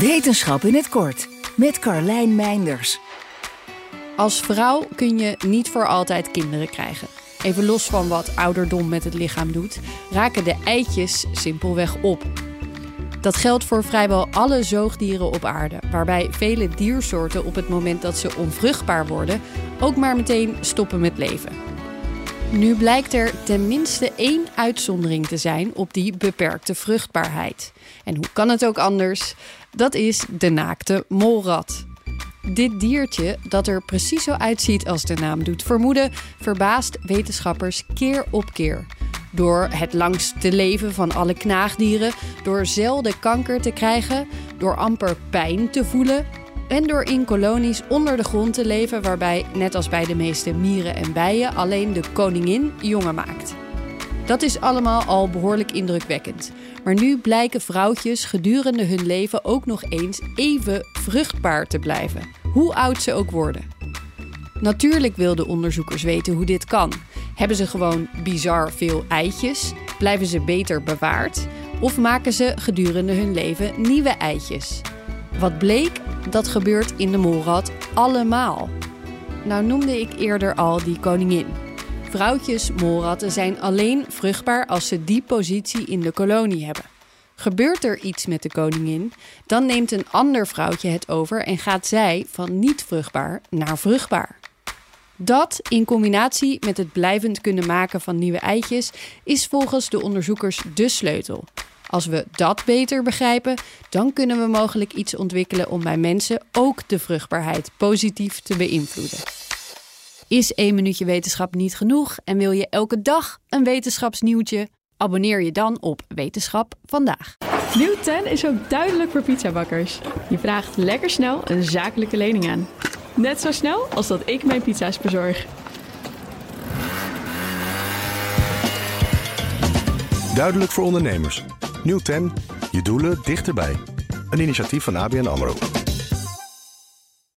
Wetenschap in het kort met Carlijn Meinders. Als vrouw kun je niet voor altijd kinderen krijgen. Even los van wat ouderdom met het lichaam doet, raken de eitjes simpelweg op. Dat geldt voor vrijwel alle zoogdieren op aarde, waarbij vele diersoorten op het moment dat ze onvruchtbaar worden ook maar meteen stoppen met leven. Nu blijkt er tenminste één uitzondering te zijn op die beperkte vruchtbaarheid. En hoe kan het ook anders? Dat is de naakte molrat. Dit diertje, dat er precies zo uitziet als de naam doet vermoeden, verbaast wetenschappers keer op keer. Door het langst te leven van alle knaagdieren, door zelden kanker te krijgen, door amper pijn te voelen en door in kolonies onder de grond te leven, waarbij, net als bij de meeste mieren en bijen, alleen de koningin jongen maakt. Dat is allemaal al behoorlijk indrukwekkend. Maar nu blijken vrouwtjes gedurende hun leven ook nog eens even vruchtbaar te blijven, hoe oud ze ook worden. Natuurlijk wilden onderzoekers weten hoe dit kan. Hebben ze gewoon bizar veel eitjes? Blijven ze beter bewaard? Of maken ze gedurende hun leven nieuwe eitjes? Wat bleek, dat gebeurt in de molrat allemaal. Nou noemde ik eerder al die koningin. Vrouwtjes molratten zijn alleen vruchtbaar als ze die positie in de kolonie hebben. Gebeurt er iets met de koningin, dan neemt een ander vrouwtje het over en gaat zij van niet vruchtbaar naar vruchtbaar. Dat in combinatie met het blijvend kunnen maken van nieuwe eitjes is volgens de onderzoekers de sleutel. Als we dat beter begrijpen, dan kunnen we mogelijk iets ontwikkelen om bij mensen ook de vruchtbaarheid positief te beïnvloeden. Is één minuutje wetenschap niet genoeg en wil je elke dag een wetenschapsnieuwtje? Abonneer je dan op Wetenschap vandaag. Nieuw 10 is ook duidelijk voor pizzabakkers. Je vraagt lekker snel een zakelijke lening aan. Net zo snel als dat ik mijn pizza's bezorg. Duidelijk voor ondernemers. Nieuw 10, je doelen dichterbij. Een initiatief van ABN AMRO.